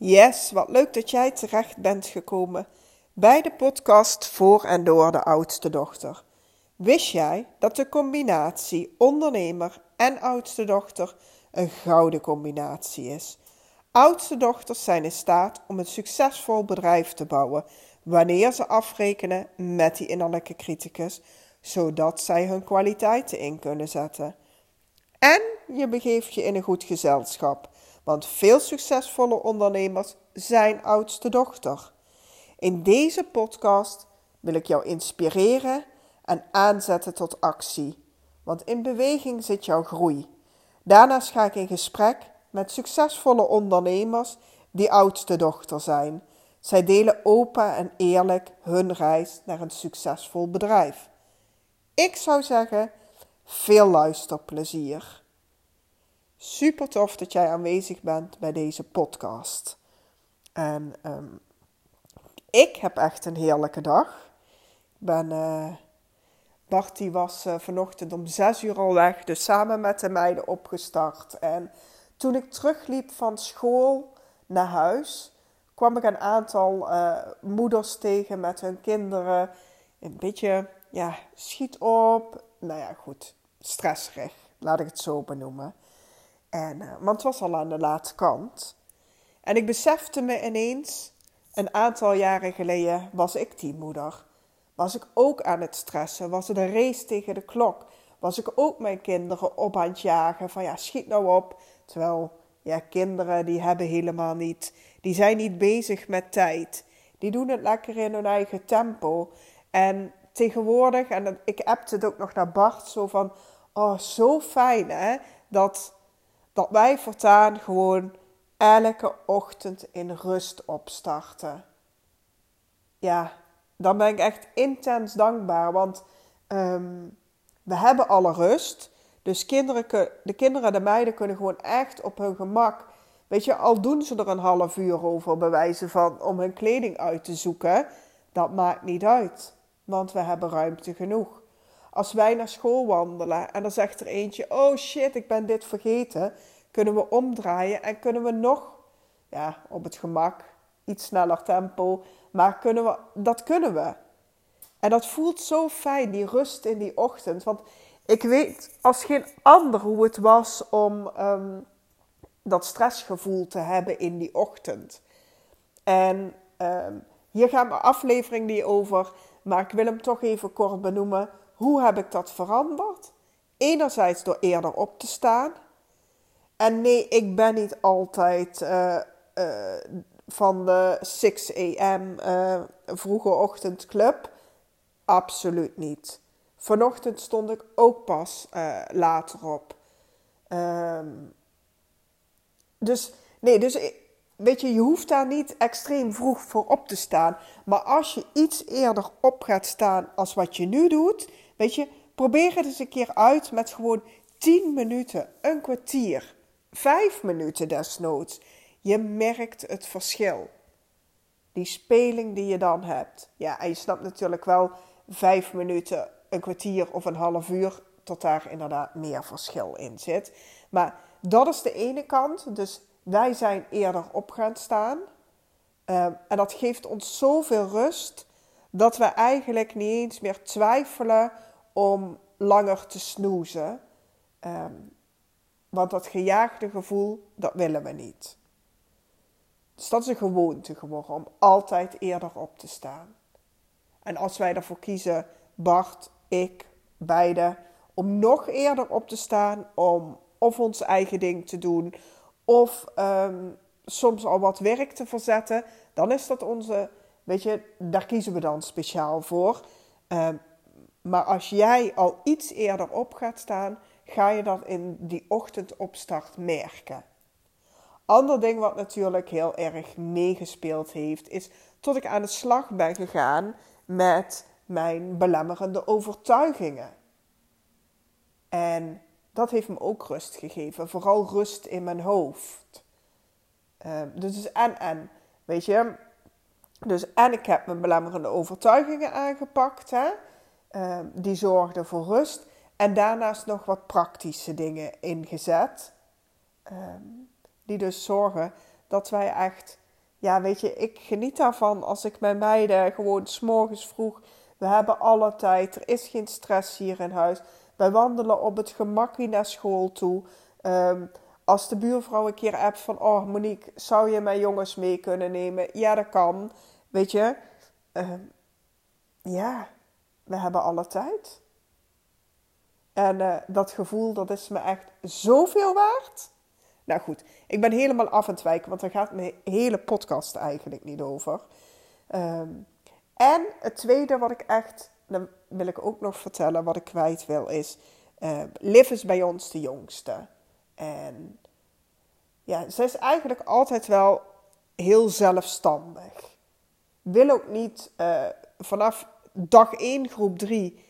Yes, wat leuk dat jij terecht bent gekomen bij de podcast voor en door de oudste dochter. Wist jij dat de combinatie ondernemer en oudste dochter een gouden combinatie is? Oudste dochters zijn in staat om een succesvol bedrijf te bouwen wanneer ze afrekenen met die innerlijke criticus, zodat zij hun kwaliteiten in kunnen zetten. En je begeeft je in een goed gezelschap want veel succesvolle ondernemers zijn oudste dochter. In deze podcast wil ik jou inspireren en aanzetten tot actie, want in beweging zit jouw groei. Daarnaast ga ik in gesprek met succesvolle ondernemers die oudste dochter zijn. Zij delen open en eerlijk hun reis naar een succesvol bedrijf. Ik zou zeggen, veel luisterplezier. Super tof dat jij aanwezig bent bij deze podcast. En um, ik heb echt een heerlijke dag. Ik ben, uh, Bart was uh, vanochtend om zes uur al weg, dus samen met de meiden opgestart. En toen ik terugliep van school naar huis, kwam ik een aantal uh, moeders tegen met hun kinderen. Een beetje, ja, schiet op. Nou ja, goed, stressrig, laat ik het zo benoemen. En, want het was al aan de late kant. En ik besefte me ineens, een aantal jaren geleden was ik die moeder. Was ik ook aan het stressen? Was het een race tegen de klok? Was ik ook mijn kinderen op aan het jagen van ja, schiet nou op. Terwijl, ja, kinderen die hebben helemaal niet, die zijn niet bezig met tijd. Die doen het lekker in hun eigen tempo. En tegenwoordig, en ik appte het ook nog naar Bart, zo van, oh, zo fijn hè, dat dat wij voortaan gewoon elke ochtend in rust opstarten. Ja, dan ben ik echt intens dankbaar, want um, we hebben alle rust. Dus kinderen, de kinderen, de meiden kunnen gewoon echt op hun gemak. Weet je, al doen ze er een half uur over, bewijzen van om hun kleding uit te zoeken, dat maakt niet uit, want we hebben ruimte genoeg. Als wij naar school wandelen en dan zegt er eentje: Oh shit, ik ben dit vergeten. Kunnen we omdraaien en kunnen we nog, ja, op het gemak, iets sneller tempo. Maar kunnen we, dat kunnen we. En dat voelt zo fijn, die rust in die ochtend. Want ik weet als geen ander hoe het was om um, dat stressgevoel te hebben in die ochtend. En um, hier gaat mijn aflevering niet over, maar ik wil hem toch even kort benoemen. Hoe heb ik dat veranderd? Enerzijds door eerder op te staan. En nee, ik ben niet altijd uh, uh, van de 6 a.m. Uh, vroege ochtendclub. Absoluut niet. Vanochtend stond ik ook pas later op. Um, dus nee, dus weet je, je hoeft daar niet extreem vroeg voor op te staan. Maar als je iets eerder op gaat staan als wat je nu doet, weet je, probeer het eens een keer uit met gewoon 10 minuten, een kwartier, 5 minuten desnoods. Je merkt het verschil. Die speling die je dan hebt. Ja, en je snapt natuurlijk wel 5 minuten, een kwartier of een half uur, tot daar inderdaad meer verschil in zit. Maar dat is de ene kant. Dus wij zijn eerder op gaan staan. Um, en dat geeft ons zoveel rust dat we eigenlijk niet eens meer twijfelen om langer te snoezen. Um, want dat gejaagde gevoel, dat willen we niet. Dus dat is een gewoonte geworden om altijd eerder op te staan. En als wij ervoor kiezen, Bart, ik, beide, om nog eerder op te staan, om of ons eigen ding te doen, of um, soms al wat werk te verzetten, dan is dat onze, weet je, daar kiezen we dan speciaal voor. Um, maar als jij al iets eerder op gaat staan, ga je dat in die ochtendopstart merken. Ander ding wat natuurlijk heel erg meegespeeld heeft, is tot ik aan de slag ben gegaan met mijn belemmerende overtuigingen. En dat heeft me ook rust gegeven, vooral rust in mijn hoofd. Uh, dus en en, weet je. Dus en ik heb mijn belemmerende overtuigingen aangepakt, hè. Uh, die zorgden voor rust. En daarnaast nog wat praktische dingen ingezet. Um, die dus zorgen dat wij echt ja, weet je, ik geniet daarvan als ik mijn meiden gewoon s'morgens vroeg. We hebben alle tijd, er is geen stress hier in huis. Wij wandelen op het gemakkie naar school toe. Ehm, als de buurvrouw een keer appt van, oh Monique, zou je mijn jongens mee kunnen nemen? Ja, dat kan. Weet je, ehm, ja, we hebben alle tijd. En uh, dat gevoel, dat is me echt zoveel waard. Nou goed, ik ben helemaal af en het wijken, want daar gaat mijn hele podcast eigenlijk niet over. Um, en het tweede wat ik echt, dan wil ik ook nog vertellen, wat ik kwijt wil, is... Uh, Liv is bij ons de jongste. En ja, ze is eigenlijk altijd wel heel zelfstandig. Wil ook niet uh, vanaf dag 1, groep 3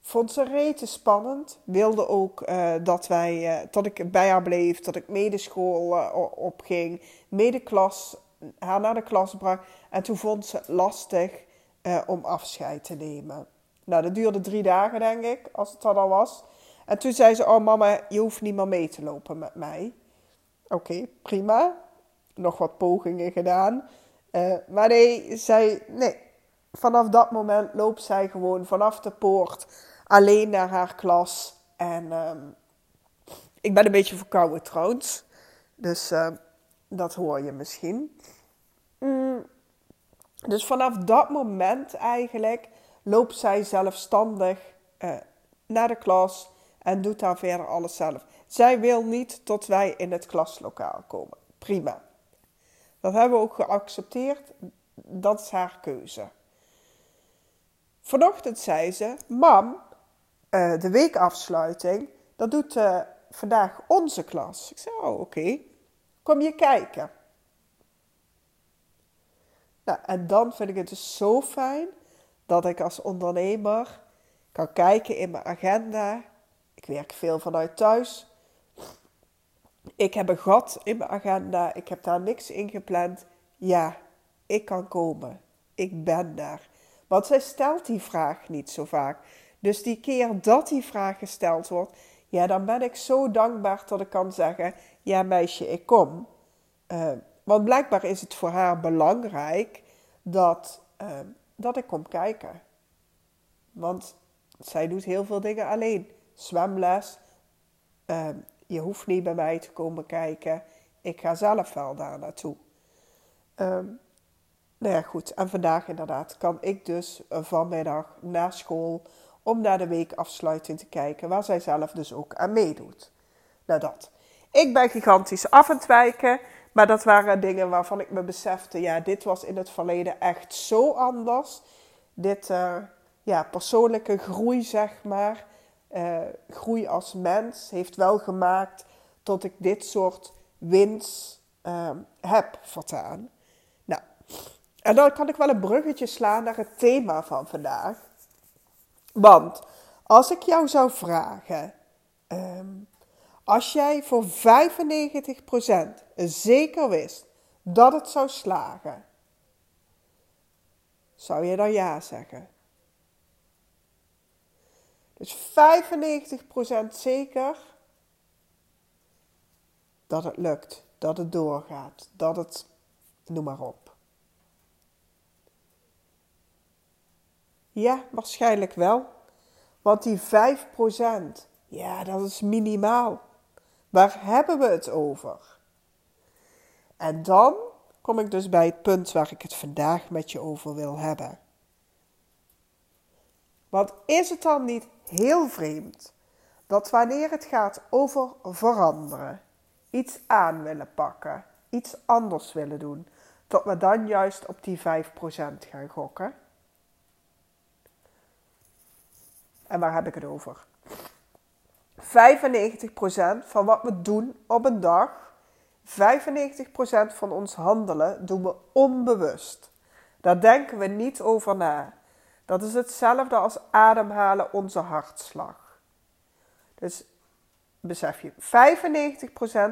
Vond ze rete spannend. Wilde ook uh, dat, wij, uh, dat ik bij haar bleef, dat ik medeschool opging, medeklas, haar naar de klas bracht. En toen vond ze lastig om afscheid te nemen. Nou, dat duurde drie dagen, denk ik, als het dat al was. En toen zei ze: Oh, mama, je hoeft niet meer mee te lopen met mij. Oké, prima. Nog wat pogingen gedaan. maar nee, zei: Nee. Vanaf dat moment loopt zij gewoon vanaf de poort alleen naar haar klas. En ehm, ik ben een beetje verkouden trouwens. Dus ehm, dat hoor je misschien. Mm. Dus vanaf dat moment eigenlijk loopt zij zelfstandig uh, naar de klas en doet daar verder alles zelf. Zij wil niet tot wij in het klaslokaal komen. Prima. Dat hebben we ook geaccepteerd. Dat is haar keuze. Vanochtend zei ze: Mam, uh, de weekafsluiting, dat doet uh, vandaag onze klas. Ik zei, oh oké, kom je kijken. Nou, en dan vind ik het dus zo fijn dat ik als ondernemer kan kijken in mijn agenda. Ik werk veel vanuit thuis. Ik heb een gat in mijn agenda. Ik heb daar niks in gepland. Ja, ik kan komen. Ik ben daar. Want zij stelt die vraag niet zo vaak. Dus die keer dat die vraag gesteld wordt, ja, dan ben ik zo dankbaar dat ik kan zeggen: Ja, meisje, ik kom. Uh, want blijkbaar is het voor haar belangrijk dat, uh, dat ik kom kijken. Want zij doet heel veel dingen alleen. Zwemles. Uh, je hoeft niet bij mij te komen kijken. Ik ga zelf wel daar naartoe. Um, nou ja, goed. En vandaag inderdaad kan ik dus vanmiddag naar school om naar de weekafsluiting te kijken, waar zij zelf dus ook aan meedoet. Nou dat. Ik ben gigantisch af en wijken, maar dat waren dingen waarvan ik me besefte, ja, dit was in het verleden echt zo anders. Dit, uh, ja, persoonlijke groei, zeg maar, uh, groei als mens, heeft wel gemaakt tot ik dit soort winst uh, heb vertaan. Nou, en dan kan ik wel een bruggetje slaan naar het thema van vandaag. Want als ik jou zou vragen, um, als jij voor 95% zeker wist dat het zou slagen, zou je dan ja zeggen? Dus 95% zeker dat het lukt, dat het doorgaat, dat het, noem maar op. Ja, waarschijnlijk wel. Want die 5%, ja, dat is minimaal. Waar hebben we het over? En dan kom ik dus bij het punt waar ik het vandaag met je over wil hebben. Want is het dan niet heel vreemd dat wanneer het gaat over veranderen, iets aan willen pakken, iets anders willen doen, dat we dan juist op die 5% gaan gokken? En waar heb ik het over? 95% van wat we doen op een dag, 95% van ons handelen doen we onbewust. Daar denken we niet over na. Dat is hetzelfde als ademhalen onze hartslag. Dus besef je,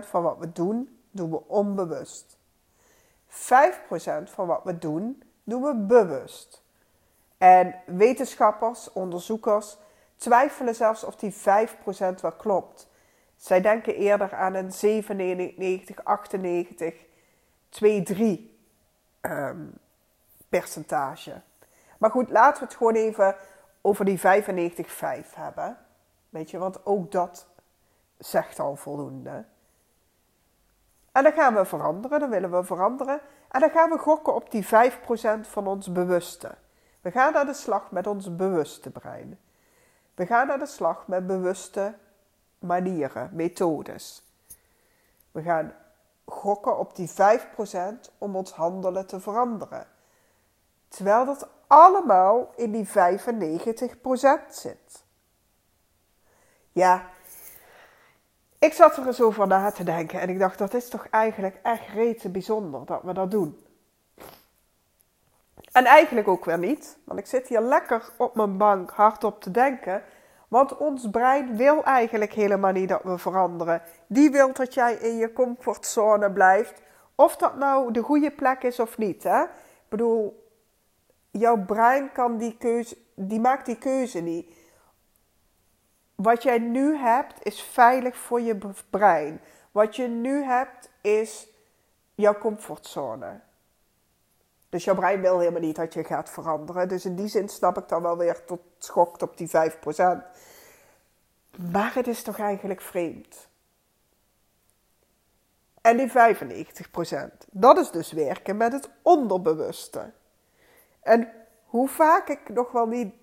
95% van wat we doen, doen we onbewust. 5% van wat we doen, doen we bewust. En wetenschappers, onderzoekers twijfelen zelfs of die 5% wel klopt. Zij denken eerder aan een 97, 98, 2, 3. ehm, percentage. Maar goed, laten we het gewoon even over die 95-5 hebben. Weet je, want ook dat zegt al voldoende. En dan gaan we veranderen, dan willen we veranderen. En dan gaan we gokken op die 5% van ons bewuste. We gaan naar de slag met ons bewuste brein. We gaan naar de slag met bewuste manieren, methodes. We gaan gokken op die 5% om ons handelen te veranderen. Terwijl dat allemaal in die 95% zit. Ja, ik zat er eens over na te denken en ik dacht dat is toch eigenlijk echt rete bijzonder dat we dat doen. En eigenlijk ook weer niet, want ik zit hier lekker op mijn bank hardop te denken. Want ons brein wil eigenlijk helemaal niet dat we veranderen. Die wil dat jij in je comfortzone blijft. Of dat nou de goede plek is of niet. Hè? Ik bedoel, jouw brein kan die keuze, die maakt die keuze niet. Wat jij nu hebt is veilig voor je brein. Wat je nu hebt is jouw comfortzone. Dus jouw brein wil helemaal niet dat je gaat veranderen. Dus in die zin snap ik dan wel weer tot schokt op die 5%. Maar het is toch eigenlijk vreemd. En die 95%, dat is dus werken met het onderbewuste. En hoe vaak ik nog wel niet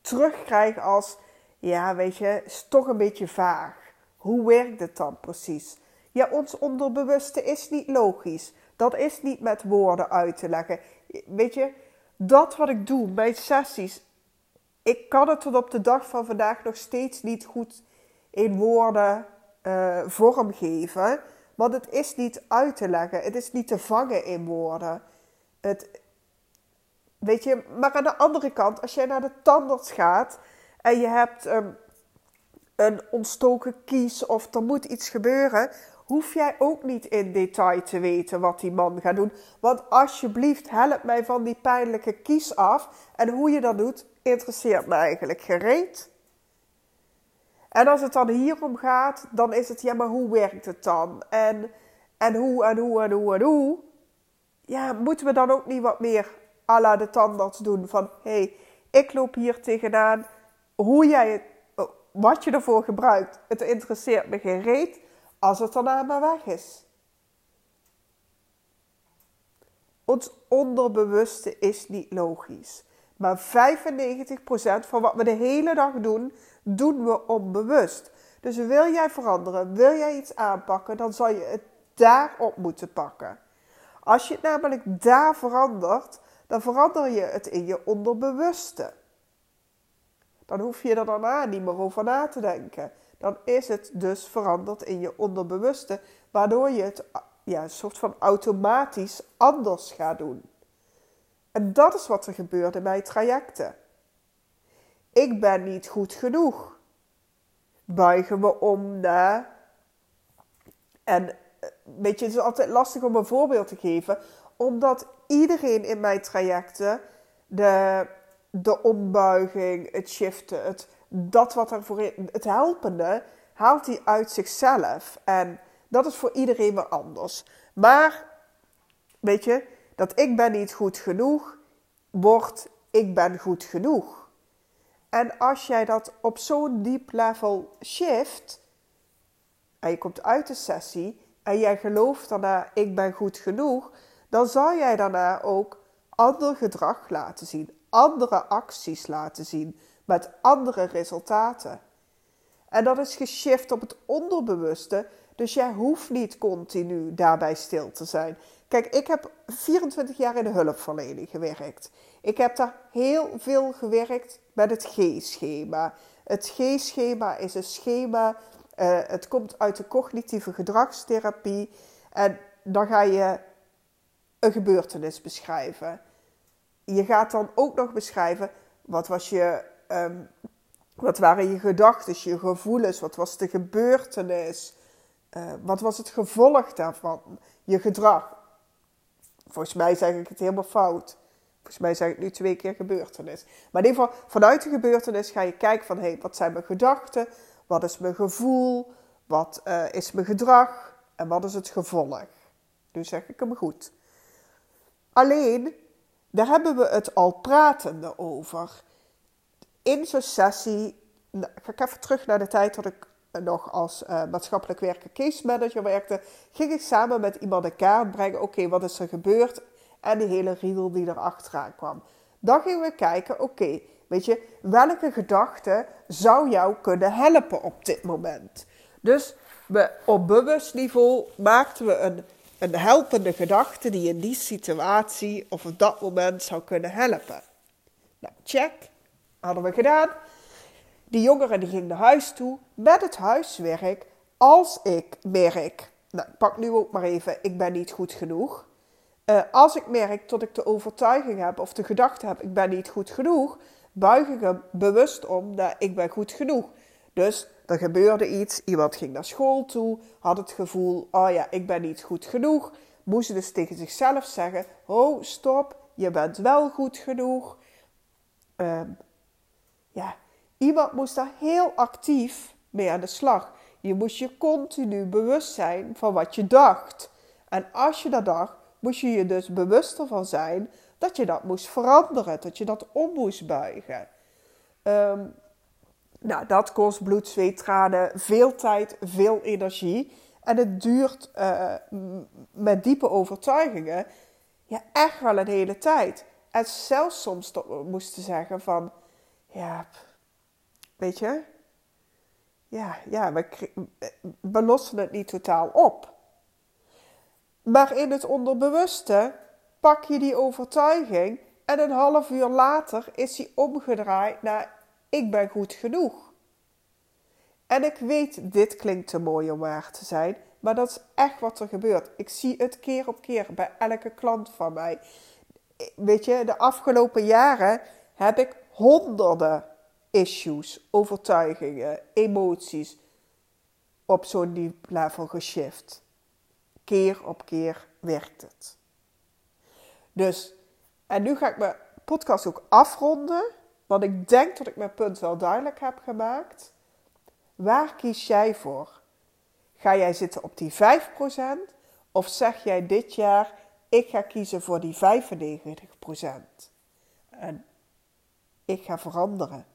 terugkrijg als, ja weet je, is toch een beetje vaag. Hoe werkt het dan precies? Ja, ons onderbewuste is niet logisch. Dat is niet met woorden uit te leggen. Weet je, dat wat ik doe, mijn sessies, ik kan het tot op de dag van vandaag nog steeds niet goed in woorden uh, vormgeven. Want het is niet uit te leggen. Het is niet te vangen in woorden. Het, weet je, maar aan de andere kant, als jij naar de tandarts gaat en je hebt um, een ontstoken kies of er moet iets gebeuren, hoef jij ook niet in detail te weten wat die man gaat doen. Want alsjeblieft, help mij van die pijnlijke kies af. En hoe je dat doet, interesseert me eigenlijk gereed. En als het dan hierom gaat, dan is het, ja, maar hoe werkt het dan? En, en hoe, en hoe, en hoe, en hoe? Ja, moeten we dan ook niet wat meer à la de tandarts doen? Van, hey, ik loop hier tegenaan. Hoe jij wat je ervoor gebruikt, het interesseert me gereed als het daarna maar weg is. Ons onderbewuste is niet logisch. Maar 95% van wat we de hele dag doen, doen we onbewust. Dus wil jij veranderen, wil jij iets aanpakken, dan zal je het daarop moeten pakken. Als je het namelijk daar verandert, dan verander je het in je onderbewuste. Dan hoef je er daarna niet meer over na te denken dan is het dus veranderd in je onderbewuste, waardoor je het ja, een soort van automatisch anders gaat doen. En dat is wat er gebeurde bij trajecten. Ik ben niet goed genoeg. Buigen we om naar. En eh, weet je, het is altijd lastig om een voorbeeld te geven, omdat iedereen in mijn trajecten de, de ombuiging, het shiften, het dat wat er voor het helpende, haalt hij uit zichzelf. En dat is voor iedereen weer anders. Maar, weet je, dat ik ben niet goed genoeg, wordt ik ben goed genoeg. En als jij dat op zo'n diep level shift, en je komt uit de sessie, en jij gelooft daarna ik ben goed genoeg, dan zal jij daarna ook ander gedrag laten zien, andere acties laten zien met andere resultaten. En dat is geshift op het onderbewuste, dus jij hoeft niet continu daarbij stil te zijn. Kijk, ik heb 24 jaar in de hulpverlening gewerkt. Ik heb daar heel veel gewerkt met het G-schema. Het G-schema is een schema, uh, het komt uit de cognitieve gedragstherapie. En dan ga je een gebeurtenis beschrijven. Je gaat dan ook nog beschrijven wat was je Ehm, wat waren je gedachten, je gevoelens? Wat was de gebeurtenis? Uh, wat was het gevolg daarvan? Je gedrag. Volgens mij zeg ik het helemaal fout. Volgens mij zeg ik nu twee keer gebeurtenis. Maar in ieder geval, vanuit de gebeurtenis ga je kijken van... hé, hey, wat zijn mijn gedachten? Wat is mijn gevoel? Wat uh, is mijn gedrag? En wat is het gevolg? Nu zeg ik hem goed. Alleen, daar hebben we het al pratende over. In zo'n sessie, nou, ga ik even terug naar de tijd dat ik nog als uh, maatschappelijk werker case manager werkte, ging ik samen met iemand een kaart brengen. Oké, wat is er gebeurd? En die hele riedel die erachteraan kwam. Dan gingen we kijken, oké, weet je, welke gedachte zou jou kunnen helpen op dit moment? Dus we, op bewust niveau maakten we een, een helpende gedachte die in die situatie of op dat moment zou kunnen helpen. Nou, check, hadden we gedaan. Die jongere die ging naar huis toe met het huiswerk. Als ik merk, nou ik pak nu ook maar even, ik ben niet goed genoeg. Uh, als ik merk dat ik de overtuiging heb of de gedachte heb, ik ben niet goed genoeg, buig ik hem bewust om dat ik ben goed genoeg. Dus er gebeurde iets, iemand ging naar school toe, had het gevoel, oh ja, ik ben niet goed genoeg. Moest dus tegen zichzelf zeggen, oh stop, je bent wel goed genoeg. Uh, ja, iemand moest daar heel actief mee aan de slag. Je moest je continu bewust zijn van wat je dacht. En als je dat dacht, moest je je dus bewuster van zijn dat je dat moest veranderen, dat je dat om moest buigen. Um, nou, dat kost bloed, zweet, tranen, veel tijd, veel energie. En het duurt uh, met diepe overtuigingen ja, echt wel een hele tijd. En zelfs soms moesten zeggen van, ja, weet je, ja, ja we, we lossen het niet totaal op. Maar in het onderbewuste pak je die overtuiging en een half uur later is die omgedraaid naar ik ben goed genoeg. En ik weet, dit klinkt te mooi om waar te zijn, maar dat is echt wat er gebeurt. Ik zie het keer op keer bij elke klant van mij. Weet je, de afgelopen jaren heb ik honderden issues, overtuigingen, emoties op zo'n diep level geshift. Keer op keer werkt het. Dus, en nu ga ik mijn podcast ook afronden. Want ik denk dat ik mijn punt wel duidelijk heb gemaakt. Waar kies jij voor? Ga jij zitten op die 5%? Of zeg jij dit jaar, ik ga kiezen voor die 95%? En ik ga veranderen.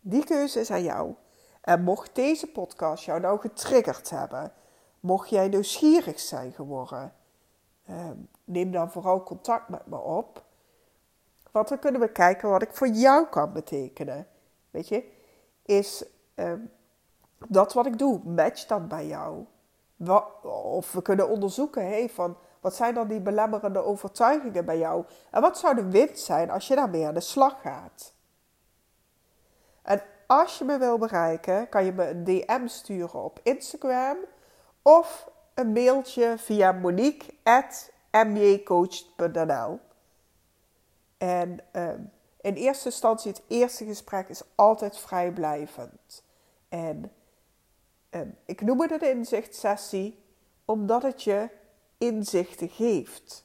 Die keuze is aan jou. En mocht deze podcast jou nou getriggerd hebben, mocht jij nieuwsgierig zijn geworden, ehm, neem dan vooral contact met me op. Want dan kunnen we kijken wat ik voor jou kan betekenen. Weet je, is uh, dat wat ik doe, matcht dat bij jou? Wat, of we kunnen onderzoeken, hey, van wat zijn dan die belemmerende overtuigingen bij jou? En wat zou de winst zijn als je daarmee aan de slag gaat? En als je me wil bereiken, kan je me een DM sturen op Instagram of een mailtje via monique.mjcoach.nl. En ehm, in eerste instantie, het eerste gesprek is altijd vrijblijvend. En uh, ik noem het een inzichtsessie omdat het je inzichten geeft.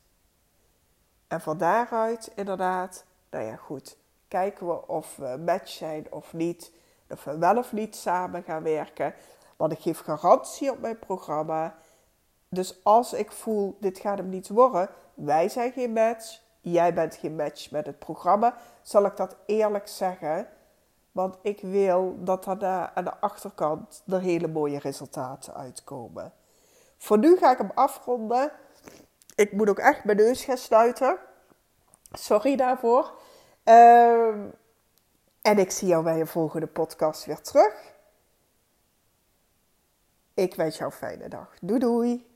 En van daaruit inderdaad, nou ja goed, kijken we of we match zijn of niet. Of we wel of niet samen gaan werken. Want ik geef garantie op mijn programma. Dus als ik voel, dit gaat hem niet worden, wij zijn geen match, jij bent geen match met het programma, zal ik dat eerlijk zeggen. Want ik wil dat er aan de achterkant er hele mooie resultaten uitkomen. Voor nu ga ik hem afronden. Ik moet ook echt mijn neus gaan sluiten. Sorry daarvoor. Ehm, en ik zie jou bij een volgende podcast weer terug. Ik wens jou een fijne dag. Doei doei.